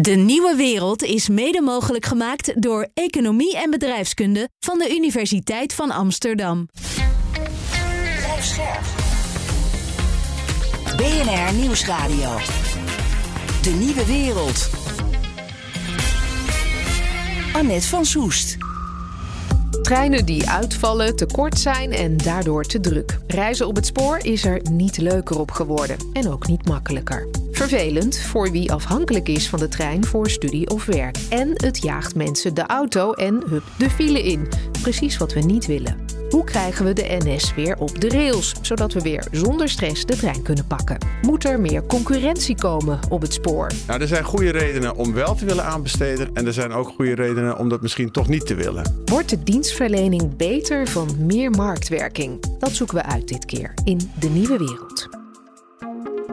De nieuwe wereld is mede mogelijk gemaakt door Economie en Bedrijfskunde van de Universiteit van Amsterdam. BNR Nieuwsradio. De nieuwe wereld. Annette van Soest. Treinen die uitvallen, te kort zijn en daardoor te druk. Reizen op het spoor is er niet leuker op geworden en ook niet makkelijker. Vervelend voor wie afhankelijk is van de trein voor studie of werk. En het jaagt mensen de auto en hup de file in. Precies wat we niet willen. Hoe krijgen we de NS weer op de rails, zodat we weer zonder stress de trein kunnen pakken? Moet er meer concurrentie komen op het spoor? Nou, er zijn goede redenen om wel te willen aanbesteden en er zijn ook goede redenen om dat misschien toch niet te willen. Wordt de dienstverlening beter van meer marktwerking? Dat zoeken we uit dit keer in de nieuwe wereld.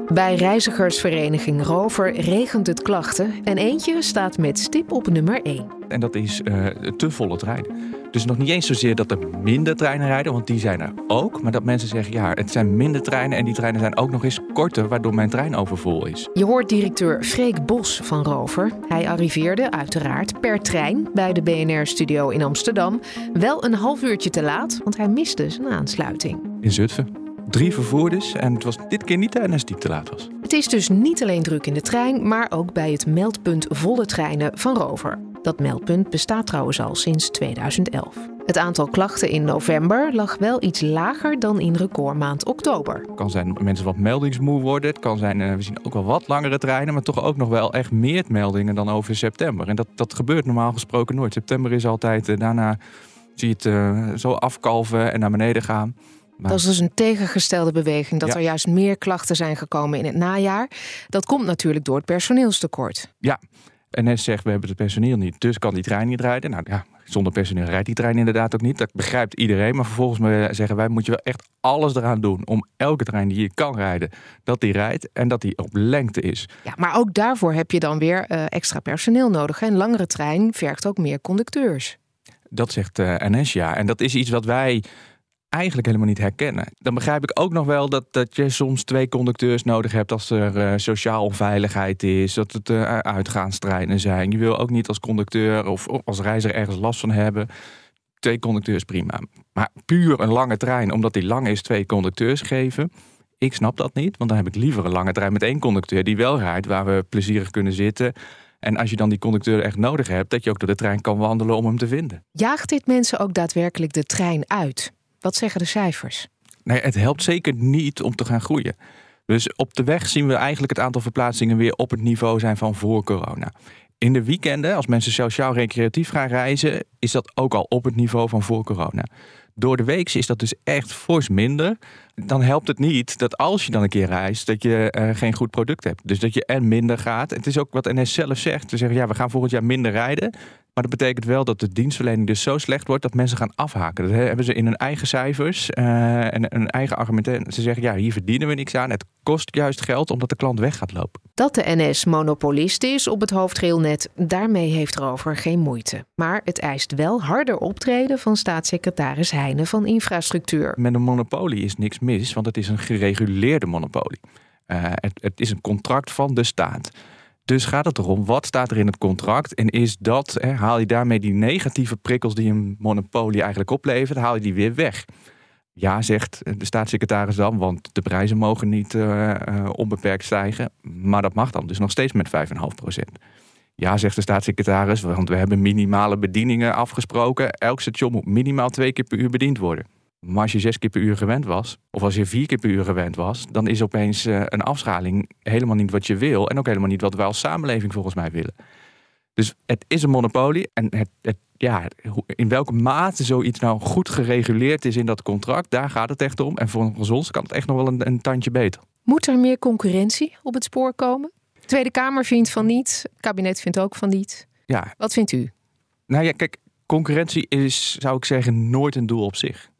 Bij reizigersvereniging Rover regent het klachten en eentje staat met stip op nummer 1. En dat is uh, te volle treinen. Dus nog niet eens zozeer dat er minder treinen rijden, want die zijn er ook. Maar dat mensen zeggen, ja, het zijn minder treinen en die treinen zijn ook nog eens korter, waardoor mijn trein overvol is. Je hoort directeur Freek Bos van Rover. Hij arriveerde uiteraard per trein bij de BNR-studio in Amsterdam. Wel een half uurtje te laat, want hij miste zijn aansluiting. In Zutphen drie vervoerders en het was dit keer niet de NS die te laat was. Het is dus niet alleen druk in de trein, maar ook bij het meldpunt volle treinen van Rover. Dat meldpunt bestaat trouwens al sinds 2011. Het aantal klachten in november lag wel iets lager dan in recordmaand oktober. Het kan zijn dat mensen wat meldingsmoe worden. Het kan zijn, eh, we zien ook wel wat langere treinen, maar toch ook nog wel echt meer meldingen dan over september. En dat, dat gebeurt normaal gesproken nooit. September is altijd, uh, daarna zie je het uh, zo afkalven en naar beneden gaan. Maar... Dat is dus een tegengestelde beweging, dat er juist meer klachten zijn gekomen in het najaar. Dat komt natuurlijk door het personeelstekort. Ja, NS zegt we hebben het personeel niet, dus kan die trein niet rijden. Nou ja, zonder personeel rijdt die trein inderdaad ook niet. Dat begrijpt iedereen. Maar vervolgens zeggen wij moet je wel echt alles eraan doen om elke trein die je kan rijden, dat die rijdt en dat die op lengte is. Ja, maar ook daarvoor heb je dan weer uh, extra personeel nodig. Een langere trein vergt ook meer conducteurs. Dat zegt uh, NS ja. En dat is iets wat wij eigenlijk helemaal niet herkennen. Dan begrijp ik ook nog wel dat, dat je soms twee conducteurs nodig hebt als er uh, sociaal onveiligheid is, dat het uh, uitgaanstreinen zijn. Je wil ook niet als conducteur of, als reiziger ergens last van hebben. Twee conducteurs prima. Maar puur een lange trein, omdat die lang is, twee conducteurs geven. Ik snap dat niet, want dan heb ik liever een lange trein met één conducteur die wel rijdt, waar we plezierig kunnen zitten. En als je dan die conducteur echt nodig hebt, dat je ook door de trein kan wandelen om hem te vinden. Jaagt dit mensen ook daadwerkelijk de trein uit? Wat zeggen de cijfers? Nee, het helpt zeker niet om te gaan groeien. Dus op de weg zien we eigenlijk het aantal verplaatsingen weer op het niveau zijn van voor corona. In de weekenden, als mensen sociaal recreatief gaan reizen, is dat ook al op het niveau van voor corona. Door de week is dat dus echt fors minder. Dan helpt het niet dat als je dan een keer reist, dat je uh, geen goed product hebt. Dus dat je en minder gaat. Het is ook wat NS zelf zegt. Ze zeggen ja, we gaan volgend jaar minder rijden. Maar dat betekent wel dat de dienstverlening dus zo slecht wordt dat mensen gaan afhaken. Dat hebben ze in hun eigen cijfers uh, en hun eigen argumenten. Ze zeggen ja, hier verdienen we niks aan. Het kost juist geld omdat de klant weg gaat lopen. Dat de NS monopolist is op het hoofdrailnet, daarmee heeft Rover geen moeite. Maar het eist wel harder optreden van staatssecretaris Heijnen van Infrastructuur. Met een monopolie is niks mis, want het is een gereguleerde monopolie. Uh, het, het is een contract van de staat. Dus gaat het erom, wat staat er in het contract? En is dat, hè, haal je daarmee die negatieve prikkels die een monopolie eigenlijk oplevert, haal je die weer weg? Ja, zegt de staatssecretaris dan, want de prijzen mogen niet uh, uh, onbeperkt stijgen. Maar dat mag dan dus nog steeds met 5,5 procent. Ja, zegt de staatssecretaris, want we hebben minimale bedieningen afgesproken. Elk station moet minimaal twee keer per uur bediend worden. Maar als je zes keer per uur gewend was, of als je vier keer per uur gewend was, dan is opeens uh, een afschaling helemaal niet wat je wil. En ook helemaal niet wat wij als samenleving volgens mij willen. Dus het is een monopolie. En het, het, ja, in welke mate zoiets nou goed gereguleerd is in dat contract, daar gaat het echt om. En volgens ons kan het echt nog wel een, een tandje beter. Moet er meer concurrentie op het spoor komen? Tweede Kamer vindt van niet. Het kabinet vindt ook van niet. Ja, Wat vindt u? nou ja, kijk, concurrentie is, zou ik zeggen, nooit een doel op zich.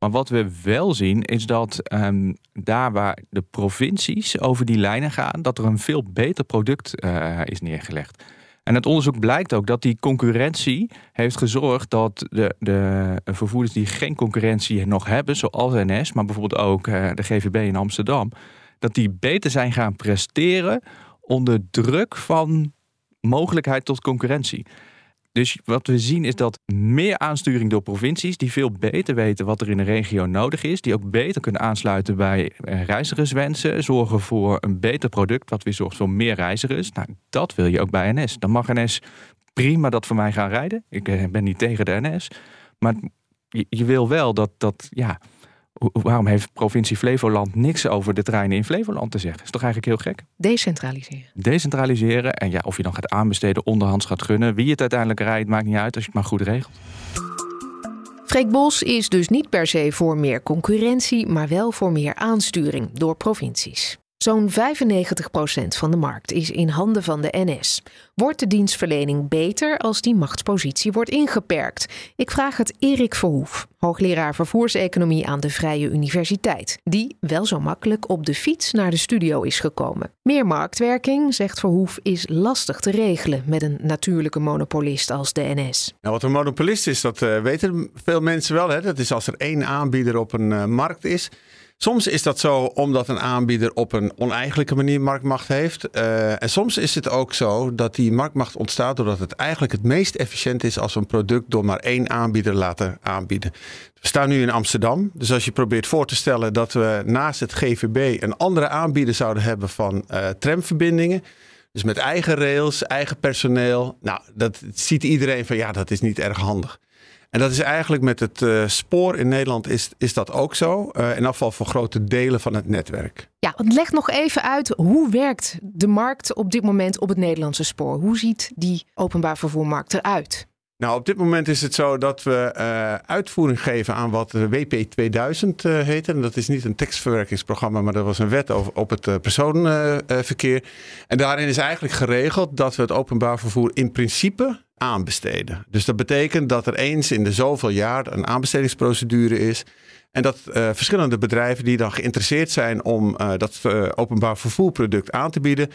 Maar wat we wel zien is dat ehm, daar waar de provincies over die lijnen gaan, dat er een veel beter product eh, is neergelegd. En het onderzoek blijkt ook dat die concurrentie heeft gezorgd dat de, de vervoerders die geen concurrentie nog hebben, zoals NS, maar bijvoorbeeld ook eh, de GVB in Amsterdam, dat die beter zijn gaan presteren onder druk van mogelijkheid tot concurrentie. Dus wat we zien is dat meer aansturing door provincies die veel beter weten wat er in de regio nodig is, die ook beter kunnen aansluiten bij eh, reizigerswensen, zorgen voor een beter product wat weer zorgt voor meer reizigers. Nou, dat wil je ook bij NS. Dan mag NS prima dat voor mij gaan rijden. Ik eh, ben niet tegen de NS, maar je, je wil wel dat dat ja. Waarom heeft provincie Flevoland niks over de treinen in Flevoland te zeggen? Is toch eigenlijk heel gek? Decentraliseren. decentraliseren. En ja, of je dan gaat aanbesteden, onderhands gaat gunnen. Wie het uiteindelijk rijdt, maakt niet uit als je het maar goed regelt. Freek Bos is dus niet per se voor meer concurrentie, maar wel voor meer aansturing door provincies. Zo'n 95% van de markt is in handen van de NS. Wordt de dienstverlening beter als die machtspositie wordt ingeperkt? Ik vraag het Erik Verhoef, hoogleraar vervoerseconomie aan de Vrije Universiteit, die wel zo makkelijk op de fiets naar de studio is gekomen. Meer marktwerking, zegt Verhoef, is lastig te regelen met een natuurlijke monopolist als de NS. Nou, wat een monopolist is, dat eh, weten veel mensen wel. Hè? Dat is als er één aanbieder op een eh, markt is. Soms is dat zo omdat een aanbieder op een oneigenlijke manier marktmacht heeft. Eh, en soms is het ook zo dat die marktmacht ontstaat doordat het eigenlijk het meest efficiënt is als we een product door maar één aanbieder laten aanbieden. We staan nu in Amsterdam. Dus als je probeert voor te stellen dat we naast het GVB een andere aanbieder zouden hebben van eh, tramverbindingen. Dus met eigen rails, eigen personeel. Nou, dat ziet iedereen van ja, dat is niet erg handig. En dat is eigenlijk met het eh, spoor in Nederland is, is dat ook zo. Eh, in afval voor grote delen van het netwerk. Ja, leg nog even uit hoe werkt de markt op dit moment op het Nederlandse spoor? Hoe ziet die openbaar vervoermarkt eruit? Nou, op dit moment is het zo dat we eh, uitvoering geven aan wat de WP 2000 eh, heet. En dat is niet een tekstverwerkingsprogramma, maar dat was een wet over, op het eh, personenverkeer. en daarin is eigenlijk geregeld dat we het openbaar vervoer in principe aanbesteden. Dus dat betekent dat er eens in de zoveel jaar een aanbestedingsprocedure is. En dat eh, verschillende bedrijven die dan geïnteresseerd zijn om eh, dat eh, openbaar vervoerproduct aan te bieden,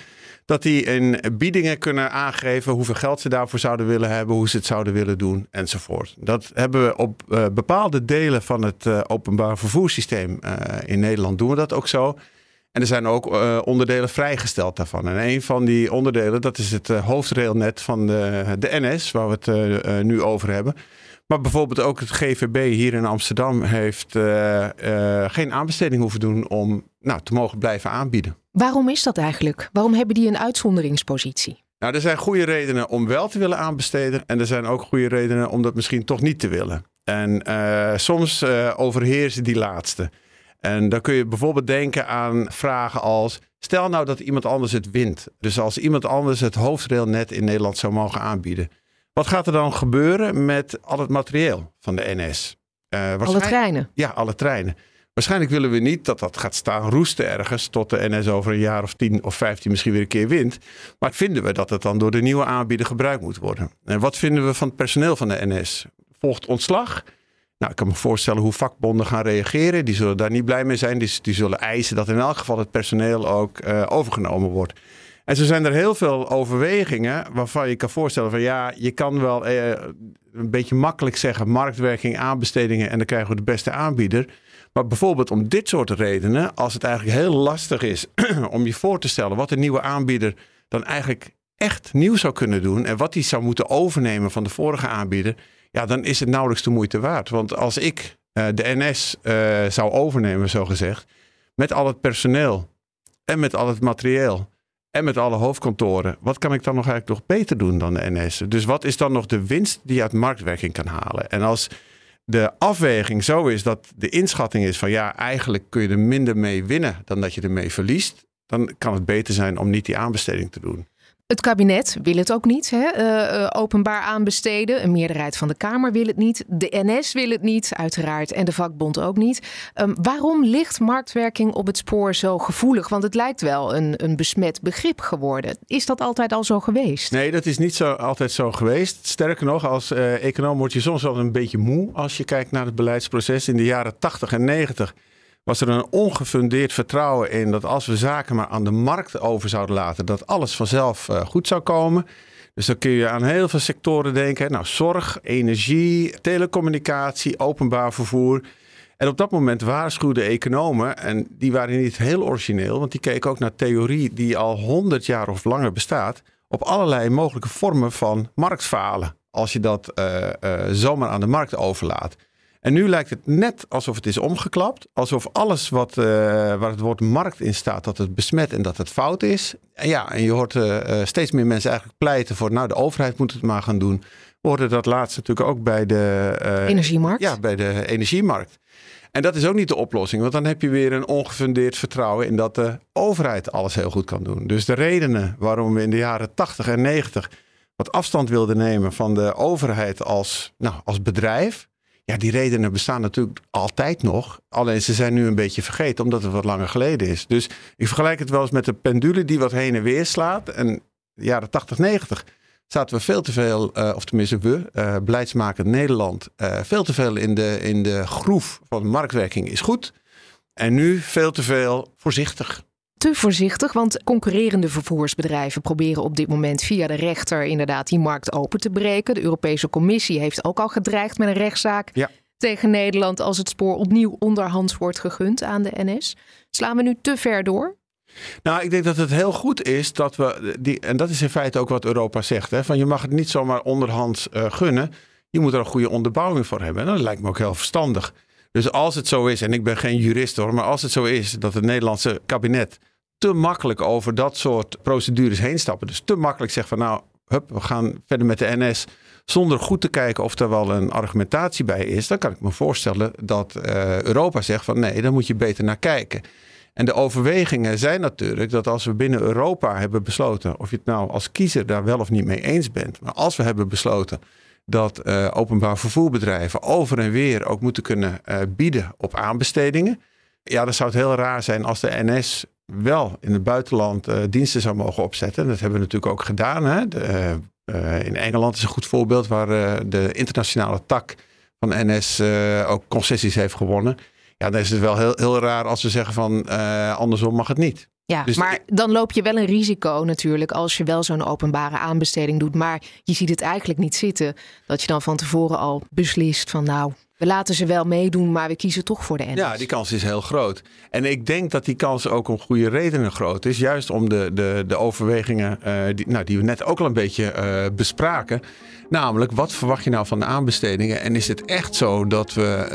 dat die in biedingen kunnen aangeven hoeveel geld ze daarvoor zouden willen hebben, hoe ze het zouden willen doen enzovoort. Dat hebben we op bepaalde delen van het openbaar vervoerssysteem in Nederland doen we dat ook zo. En er zijn ook eh, onderdelen vrijgesteld daarvan. En een van die onderdelen, dat is het eh, hoofdrailnet van de, de NS, waar we het eh, nu over hebben. Maar bijvoorbeeld ook het GVB hier in Amsterdam heeft geen aanbesteding hoeven doen om nou, te mogen blijven aanbieden. Waarom is dat eigenlijk? Waarom hebben die een uitzonderingspositie? Nou, er zijn goede redenen om wel te willen aanbesteden. En er zijn ook goede redenen om dat misschien toch niet te willen. En soms overheersen die laatste. En dan kun je bijvoorbeeld denken aan vragen als... Stel nou dat iemand anders het wint. Dus als iemand anders het hoofdrailnet in Nederland zou mogen aanbieden. Wat gaat er dan gebeuren met al het materieel van de NS? Eh, Alle treinen. ja, alle treinen. Waarschijnlijk willen we niet dat dat gaat staan roesten ergens tot de NS over een jaar of 10 of 15 misschien weer een keer wint. Maar vinden we dat het dan door de nieuwe aanbieder gebruikt moet worden? En wat vinden we van het personeel van de NS? Volgt ontslag? Nou, ik kan me voorstellen hoe vakbonden gaan reageren. Die zullen daar niet blij mee zijn. Die, die zullen eisen dat in elk geval het personeel ook eh, overgenomen wordt. En zo zijn er heel veel overwegingen waarvan je kan voorstellen van ja, je kan wel eh, een beetje makkelijk zeggen marktwerking, aanbestedingen en dan krijgen we de beste aanbieder. Maar bijvoorbeeld om dit soort redenen, als het eigenlijk heel lastig is om je voor te stellen wat een nieuwe aanbieder dan eigenlijk echt nieuw zou kunnen doen en wat hij zou moeten overnemen van de vorige aanbieder, ja, dan is het nauwelijks de moeite waard. Want als ik eh, de NS eh, zou overnemen, zo gezegd, met al het personeel en met al het materieel en met alle hoofdkantoren, wat kan ik dan nog eigenlijk nog beter doen dan de NS? Dus wat is dan nog de winst die je uit marktwerking kan halen? En als de afweging zo is dat de inschatting is van ja, eigenlijk kun je er minder mee winnen dan dat je ermee verliest, dan kan het beter zijn om niet die aanbesteding te doen. Het kabinet wil het ook niet, hè? Uh, openbaar aanbesteden. Een meerderheid van de Kamer wil het niet. De NS wil het niet, uiteraard. En de vakbond ook niet. Um, waarom ligt marktwerking op het spoor zo gevoelig? Want het lijkt wel een, een besmet begrip geworden. Is dat altijd al zo geweest? Nee, dat is niet zo, altijd zo geweest. Sterker nog, als uh, econoom word je soms wel een beetje moe als je kijkt naar het beleidsproces in de jaren 80 en 90 was er een ongefundeerd vertrouwen in dat als we zaken maar aan de markt over zouden laten, dat alles vanzelf uh, goed zou komen. Dus dan kun je aan heel veel sectoren denken. Nou, zorg, energie, telecommunicatie, openbaar vervoer. En op dat moment waarschuwden economen, en die waren niet heel origineel, want die keken ook naar theorie die al honderd jaar of langer bestaat, op allerlei mogelijke vormen van marktfalen. Als je dat uh, uh, zomaar aan de markt overlaat. En nu lijkt het net alsof het is omgeklapt. Alsof alles wat, uh, waar het woord markt in staat, dat het besmet en dat het fout is. En ja, en je hoort uh, steeds meer mensen eigenlijk pleiten voor, nou de overheid moet het maar gaan doen. We hoorden dat laatst natuurlijk ook bij de... energiemarkt? Ja, bij de energiemarkt. En dat is ook niet de oplossing, want dan heb je weer een ongefundeerd vertrouwen in dat de overheid alles heel goed kan doen. Dus de redenen waarom we in de jaren 80 en 90 wat afstand wilden nemen van de overheid als, nou, als bedrijf, ja, die redenen bestaan natuurlijk altijd nog. Alleen ze zijn nu een beetje vergeten, omdat het wat langer geleden is. Dus ik vergelijk het wel eens met de pendule die wat heen en weer slaat. En jaren 80, 90 zaten we veel te veel, uh, of tenminste we, uh, beleidsmakend Nederland, uh, veel te veel in de, in de groef van marktwerking is goed. En nu veel te veel voorzichtig te voorzichtig, want concurrerende vervoersbedrijven proberen op dit moment via de rechter inderdaad die markt open te breken. De Europese Commissie heeft ook al gedreigd met een rechtszaak tegen Nederland als het spoor opnieuw onderhands wordt gegund aan de NS. Slaan we nu te ver door? Nou, ik denk dat het heel goed is dat we, die, en dat is in feite ook wat Europa zegt, hè, van je mag het niet zomaar onderhands uh, gunnen. Je moet er een goede onderbouwing voor hebben. En dat lijkt me ook heel verstandig. Dus als het zo is, en ik ben geen jurist hoor, maar als het zo is dat het Nederlandse kabinet te makkelijk over dat soort procedures heen stappen. Dus te makkelijk zegt van nou, hup, we gaan verder met de NS. Zonder goed te kijken of er wel een argumentatie bij is. Dan kan ik me voorstellen dat uh, Europa zegt van nee, dan moet je beter naar kijken. En de overwegingen zijn natuurlijk dat als we binnen Europa hebben besloten, of je het nou als kiezer daar wel of niet mee eens bent, maar als we hebben besloten dat uh, openbaar vervoerbedrijven over en weer ook moeten kunnen uh, bieden op aanbestedingen. Ja, dan zou het heel raar zijn als de NS wel in het buitenland uh, diensten zou mogen opzetten. Dat hebben we natuurlijk ook gedaan. Hè? De, uh, in Engeland is een goed voorbeeld waar uh, de internationale tak van NS ook concessies heeft gewonnen. Ja, dan is het wel heel, heel raar als we zeggen van andersom mag het niet. Ja, dus maar dan loop je wel een risico natuurlijk als je wel zo'n openbare aanbesteding doet. Maar je ziet het eigenlijk niet zitten. Dat je dan van tevoren al beslist van nou, we laten ze wel meedoen, maar we kiezen toch voor de NS. Ja, die kans is heel groot. En ik denk dat die kans ook om goede redenen groot is. Juist om de, de, de overwegingen uh, die, nou, die we net ook al een beetje uh, bespraken. Namelijk, wat verwacht je nou van de aanbestedingen? En is het echt zo dat we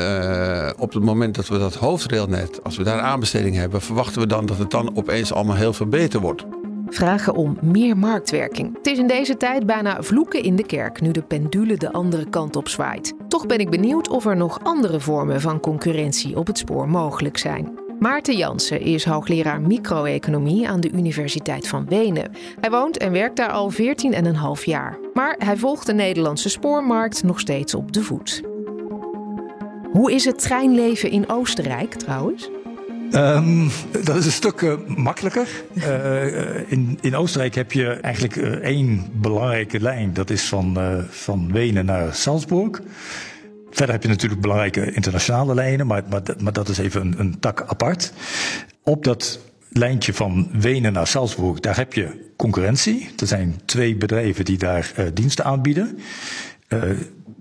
uh, op het moment dat we dat hoofdrailnet, als we daar aanbesteding hebben, verwachten we dan dat het dan opeens allemaal heel veel beter wordt? Vragen om meer marktwerking. Het is in deze tijd bijna vloeken in de kerk nu de pendule de andere kant op zwaait. Toch ben ik benieuwd of er nog andere vormen van concurrentie op het spoor mogelijk zijn. Maarten Jansen is hoogleraar micro-economie aan de Universiteit van Wenen. Hij woont en werkt daar al 14,5 jaar. Maar hij volgt de Nederlandse spoormarkt nog steeds op de voet. Hoe is het treinleven in Oostenrijk trouwens? Um, dat is een stuk uh, makkelijker. Uh, in, in Oostenrijk heb je eigenlijk uh, één belangrijke lijn. Dat is van, van Wenen naar Salzburg. Verder heb je natuurlijk belangrijke internationale lijnen, maar, maar, maar dat is even een, een tak apart. Op dat lijntje van Wenen naar Salzburg, daar heb je concurrentie. Er zijn twee bedrijven die daar diensten aanbieden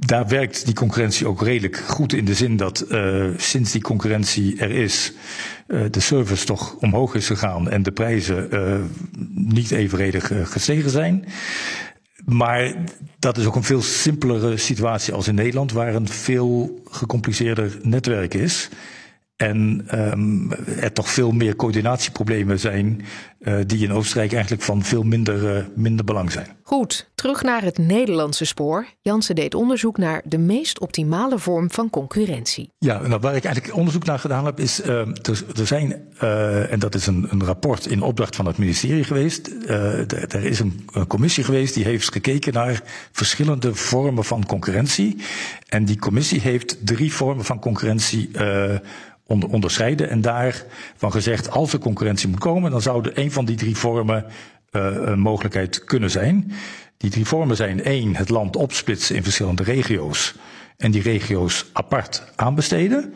daar werkt die concurrentie ook redelijk goed in de zin dat uh, sinds die concurrentie er is, uh, de service toch omhoog is gegaan en de prijzen uh, niet evenredig gestegen zijn. Maar dat is ook een veel simpelere situatie als in Nederland, waar een veel gecompliceerder netwerk is. En um, er toch veel meer coördinatieproblemen zijn, uh, die in Oostenrijk eigenlijk van veel minder, uh, minder belang zijn. Goed, terug naar het Nederlandse spoor. Jansen deed onderzoek naar de meest optimale vorm van concurrentie. Ja, nou, waar ik eigenlijk onderzoek naar gedaan heb, is uh, er, er, zijn, uh, en dat is een, een, rapport in opdracht van het ministerie geweest. Er is een, een, commissie geweest die heeft gekeken naar verschillende vormen van concurrentie. En die commissie heeft drie vormen van concurrentie onderscheiden. En daarvan gezegd, als er concurrentie moet komen, dan zouden een van die drie vormen uh, een mogelijkheid kunnen zijn. Die drie vormen zijn één, het land opsplitsen in verschillende regio's en die regio's apart aanbesteden.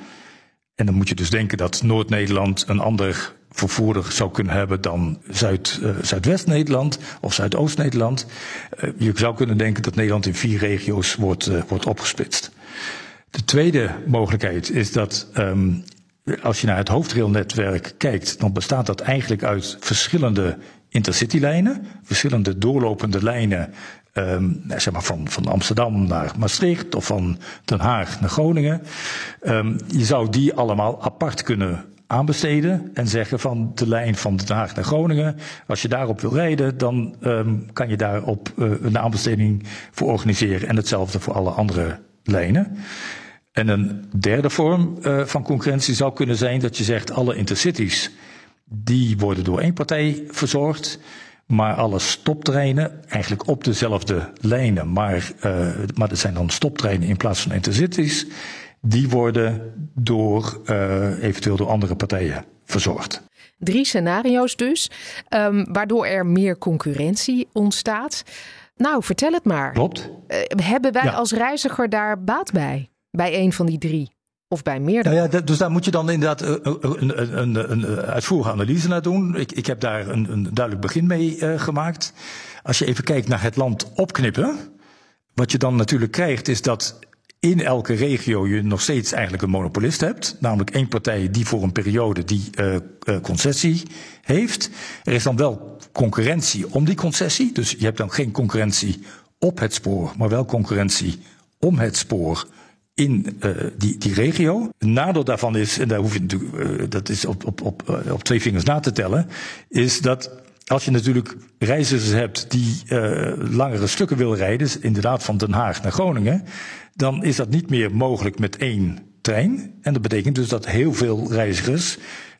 En dan moet je dus denken dat Noord-Nederland een ander vervoerder zou kunnen hebben dan Zuid, uh, Zuidwest-Nederland of Zuidoost-Nederland. Je zou kunnen denken dat Nederland in vier regio's wordt, wordt opgesplitst. De tweede mogelijkheid is dat um, als je naar het hoofdrailnetwerk kijkt, dan bestaat dat eigenlijk uit verschillende intercitylijnen, verschillende doorlopende lijnen, um, zeg maar van, van Amsterdam naar Maastricht of van Den Haag naar Groningen. Um, je zou die allemaal apart kunnen aanbesteden en zeggen van de lijn van Den Haag naar Groningen, als je daarop wil rijden, dan um, kan je daarop uh, een aanbesteding voor organiseren en hetzelfde voor alle andere lijnen. En een derde vorm uh, van concurrentie zou kunnen zijn dat je zegt alle intercities die worden door één partij verzorgd. Maar alle stoptreinen, eigenlijk op dezelfde lijnen, maar, uh, maar dat zijn dan stoptreinen in plaats van intercities, die worden door, uh, eventueel door andere partijen verzorgd. Drie scenario's dus, um, waardoor er meer concurrentie ontstaat. Nou, vertel het maar. Klopt. Uh, hebben wij ja. als reiziger daar baat bij? Bij een van die drie? Of bij meerdere? Nou ja, dus daar moet je dan inderdaad een, een, een, een uitvoerige analyse naar doen. Ik, ik heb daar een, duidelijk begin mee gemaakt. Als je even kijkt naar het land opknippen. Wat je dan natuurlijk krijgt is dat in elke regio je nog steeds eigenlijk een monopolist hebt. Namelijk één partij die voor een periode die concessie heeft. Er is dan wel concurrentie om die concessie. Dus je hebt dan geen concurrentie op het spoor, maar wel concurrentie om het spoor in uh, die, die regio. Een nadeel daarvan is, en daar hoef je natuurlijk, uh, dat is op, op, op, uh, op twee vingers na te tellen, is dat als je natuurlijk reizigers hebt die langere stukken willen rijden, dus inderdaad van Den Haag naar Groningen, dan is dat niet meer mogelijk met één trein. En dat betekent dus dat heel veel reizigers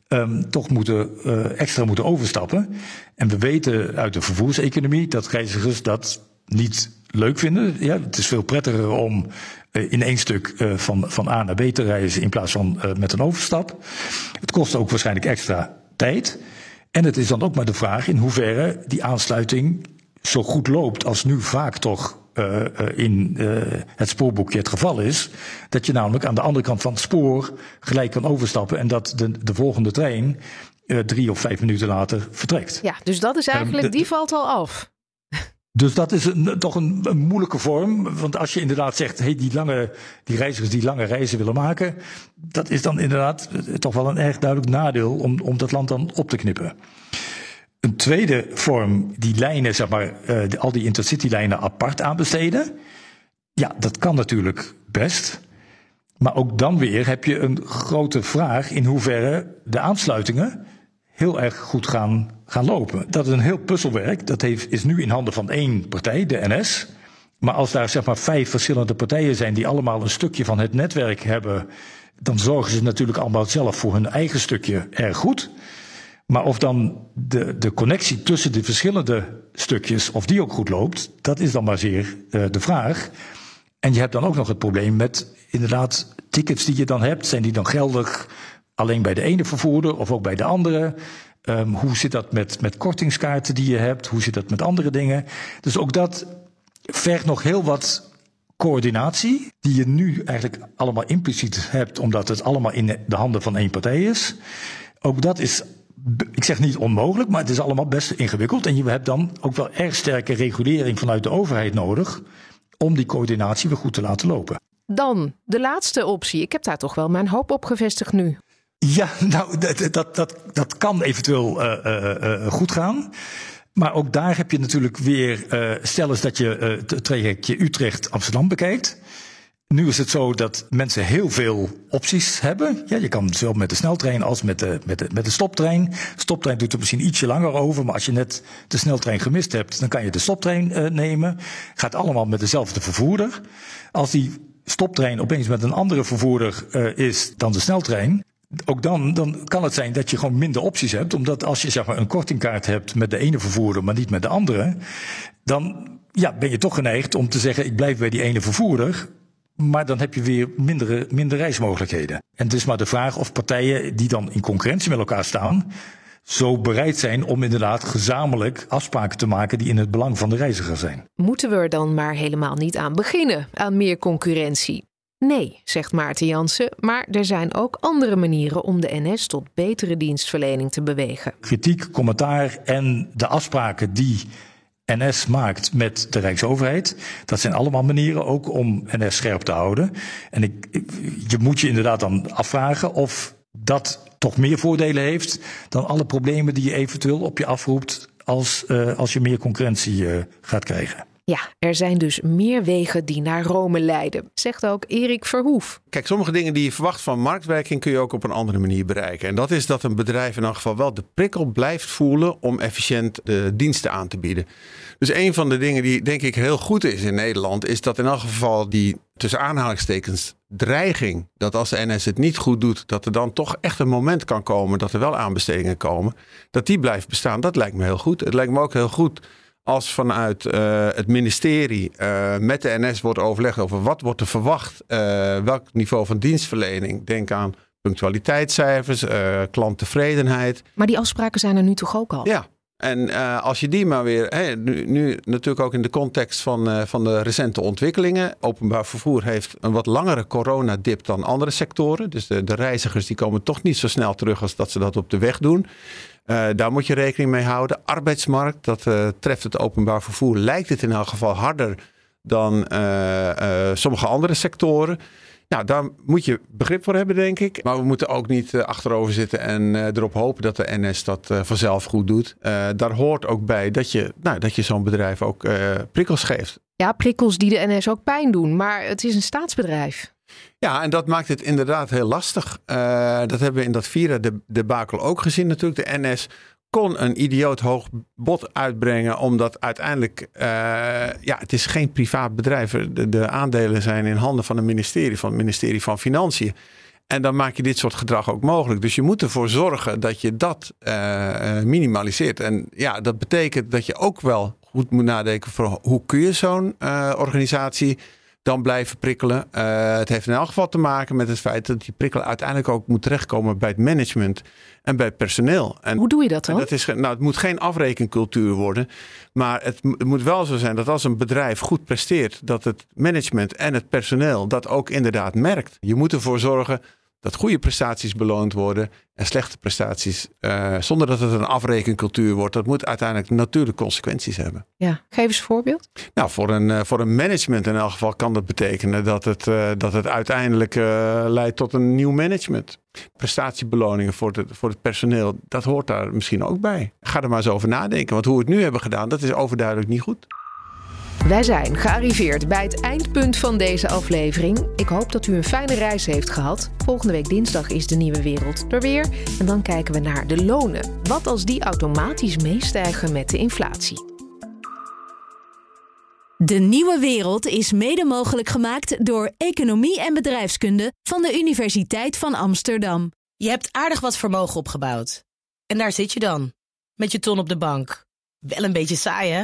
um, toch moeten, extra moeten overstappen. En we weten uit de vervoerseconomie dat reizigers dat niet leuk vinden. Ja, het is veel prettiger om uh, in één stuk uh, van, van A naar B te reizen in plaats van uh, met een overstap. Het kost ook waarschijnlijk extra tijd. En het is dan ook maar de vraag in hoeverre die aansluiting zo goed loopt als nu vaak toch in het spoorboekje het geval is. Dat je namelijk aan de andere kant van het spoor gelijk kan overstappen en dat de, de volgende trein drie of vijf minuten later vertrekt. Ja, dus dat is eigenlijk, um, de, die valt al af. Dus dat is toch een, moeilijke vorm. Want als je inderdaad zegt, hey, die, lange, die reizigers die lange reizen willen maken, dat is dan inderdaad toch wel een erg duidelijk nadeel om, om dat land dan op te knippen. Een tweede vorm, die lijnen, zeg maar, de, al die intercitylijnen apart aanbesteden. Ja, dat kan natuurlijk best. Maar ook dan weer heb je een grote vraag in hoeverre de aansluitingen heel erg goed gaan, gaan lopen. Dat is een heel puzzelwerk. Dat heeft, is nu in handen van één partij, de NS. Maar als daar zeg maar vijf verschillende partijen zijn die allemaal een stukje van het netwerk hebben, dan zorgen ze natuurlijk allemaal zelf voor hun eigen stukje erg goed. Maar of dan de, de connectie tussen de verschillende stukjes, of die ook goed loopt, dat is dan maar zeer uh, de vraag. En je hebt dan ook nog het probleem met inderdaad tickets die je dan hebt. Zijn die dan geldig alleen bij de ene vervoerder of ook bij de andere? Um, hoe zit dat met, met kortingskaarten die je hebt? Hoe zit dat met andere dingen? Dus ook dat vergt nog heel wat coördinatie, die je nu eigenlijk allemaal impliciet hebt, omdat het allemaal in de handen van één partij is. Ook dat is, ik zeg niet onmogelijk, maar het is allemaal best ingewikkeld. En je hebt dan ook wel erg sterke regulering vanuit de overheid nodig om die coördinatie weer goed te laten lopen. Dan de laatste optie. Ik heb daar toch wel mijn hoop op gevestigd nu. Ja, nou, dat, dat, dat, dat kan eventueel uh, uh, uh, goed gaan. Maar ook daar heb je natuurlijk weer, stel eens dat je het trajectje Utrecht-Amsterdam bekijkt. Nu is het zo dat mensen heel veel opties hebben. Ja, je kan zowel met de sneltrein als met de, met de, met de stoptrein. Stoptrein doet er misschien ietsje langer over, maar als je net de sneltrein gemist hebt, dan kan je de stoptrein uh, nemen. Gaat allemaal met dezelfde vervoerder. Als die stoptrein opeens met een andere vervoerder uh, is dan de sneltrein, ook dan, dan kan het zijn dat je gewoon minder opties hebt. Omdat als je zeg maar, een kortingkaart hebt met de ene vervoerder, maar niet met de andere, dan ja, ben je toch geneigd om te zeggen: ik blijf bij die ene vervoerder. Maar dan heb je weer minder, minder reismogelijkheden. En het is maar de vraag of partijen die dan in concurrentie met elkaar staan, zo bereid zijn om inderdaad gezamenlijk afspraken te maken die in het belang van de reiziger zijn. Moeten we er dan maar helemaal niet aan beginnen, aan meer concurrentie? Nee, zegt Maarten Jansen, maar er zijn ook andere manieren om de NS tot betere dienstverlening te bewegen. Kritiek, commentaar en de afspraken die NS maakt met de Rijksoverheid. Dat zijn allemaal manieren ook om NS scherp te houden. En ik, je moet je inderdaad dan afvragen of dat toch meer voordelen heeft dan alle problemen die je eventueel op je afroept als, uh, als je meer concurrentie uh, gaat krijgen. Ja, er zijn dus meer wegen die naar Rome leiden, zegt ook Erik Verhoef. Kijk, sommige dingen die je verwacht van marktwerking kun je ook op een andere manier bereiken. En dat is dat een bedrijf in elk geval wel de prikkel blijft voelen om efficiënt de diensten aan te bieden. Dus een van de dingen die denk ik heel goed is in Nederland, is dat in elk geval die tussen aanhalingstekens dreiging, dat als de NS het niet goed doet, dat er dan toch echt een moment kan komen dat er wel aanbestedingen komen, dat die blijft bestaan. Dat lijkt me heel goed. Het lijkt me ook heel goed als vanuit uh, het ministerie uh, met de NS wordt overlegd over wat wordt er verwacht, uh, welk niveau van dienstverlening. Denk aan punctualiteitscijfers, klanttevredenheid. Maar die afspraken zijn er nu toch ook al? Ja. En als je die maar weer, nu, nu, natuurlijk ook in de context van, van de recente ontwikkelingen. Openbaar vervoer heeft een wat langere coronadip dan andere sectoren. Dus de, de reizigers die komen toch niet zo snel terug als dat ze dat op de weg doen. Uh, daar moet je rekening mee houden. Arbeidsmarkt, dat uh, treft het openbaar vervoer, lijkt het in elk geval harder dan uh, sommige andere sectoren. Nou, daar moet je begrip voor hebben, denk ik. Maar we moeten ook niet achterover zitten en erop hopen dat de NS dat vanzelf goed doet. daar hoort ook bij dat je, nou, dat je zo'n bedrijf ook prikkels geeft. Ja, prikkels die de NS ook pijn doen. Maar het is een staatsbedrijf. Ja, en dat maakt het inderdaad heel lastig. Uh, dat hebben we in dat Vira-debakel ook gezien natuurlijk. De NS kon een idioot hoog bod uitbrengen, omdat uiteindelijk, uh, ja, het is geen privaat bedrijf. De, de aandelen zijn in handen van het ministerie, van het ministerie van Financiën. En dan maak je dit soort gedrag ook mogelijk. Dus je moet ervoor zorgen dat je dat uh, minimaliseert. En ja, dat betekent dat je ook wel goed moet nadenken voor hoe kun je zo'n organisatie dan blijven prikkelen. Uh, het heeft in elk geval te maken met het feit dat die prikkel uiteindelijk ook moet terechtkomen bij het management en bij het personeel. En Hoe doe je dat dan? Dat is, nou, het moet geen afrekencultuur worden. Maar het, het, moet wel zo zijn dat als een bedrijf goed presteert, dat het management en het personeel dat ook inderdaad merkt. Je moet ervoor zorgen dat goede prestaties beloond worden en slechte prestaties, uh, zonder dat het een afrekencultuur wordt, dat moet uiteindelijk natuurlijk consequenties hebben. Ja, geef eens een voorbeeld. Nou, voor een, uh, voor een management in elk geval kan dat betekenen dat het, uh, dat het uiteindelijk leidt tot een nieuw management. Prestatiebeloningen voor het, voor het personeel, dat hoort daar misschien ook bij. Ga er maar eens over nadenken, want hoe we het nu hebben gedaan, dat is overduidelijk niet goed. Wij zijn gearriveerd bij het eindpunt van deze aflevering. Ik hoop dat u een fijne reis heeft gehad. Volgende week dinsdag is de nieuwe wereld er weer. En dan kijken we naar de lonen. Wat als die automatisch meestijgen met de inflatie? De nieuwe wereld is mede mogelijk gemaakt door Economie en Bedrijfskunde van de Universiteit van Amsterdam. Je hebt aardig wat vermogen opgebouwd. En daar zit je dan, met je ton op de bank. Wel een beetje saai, hè?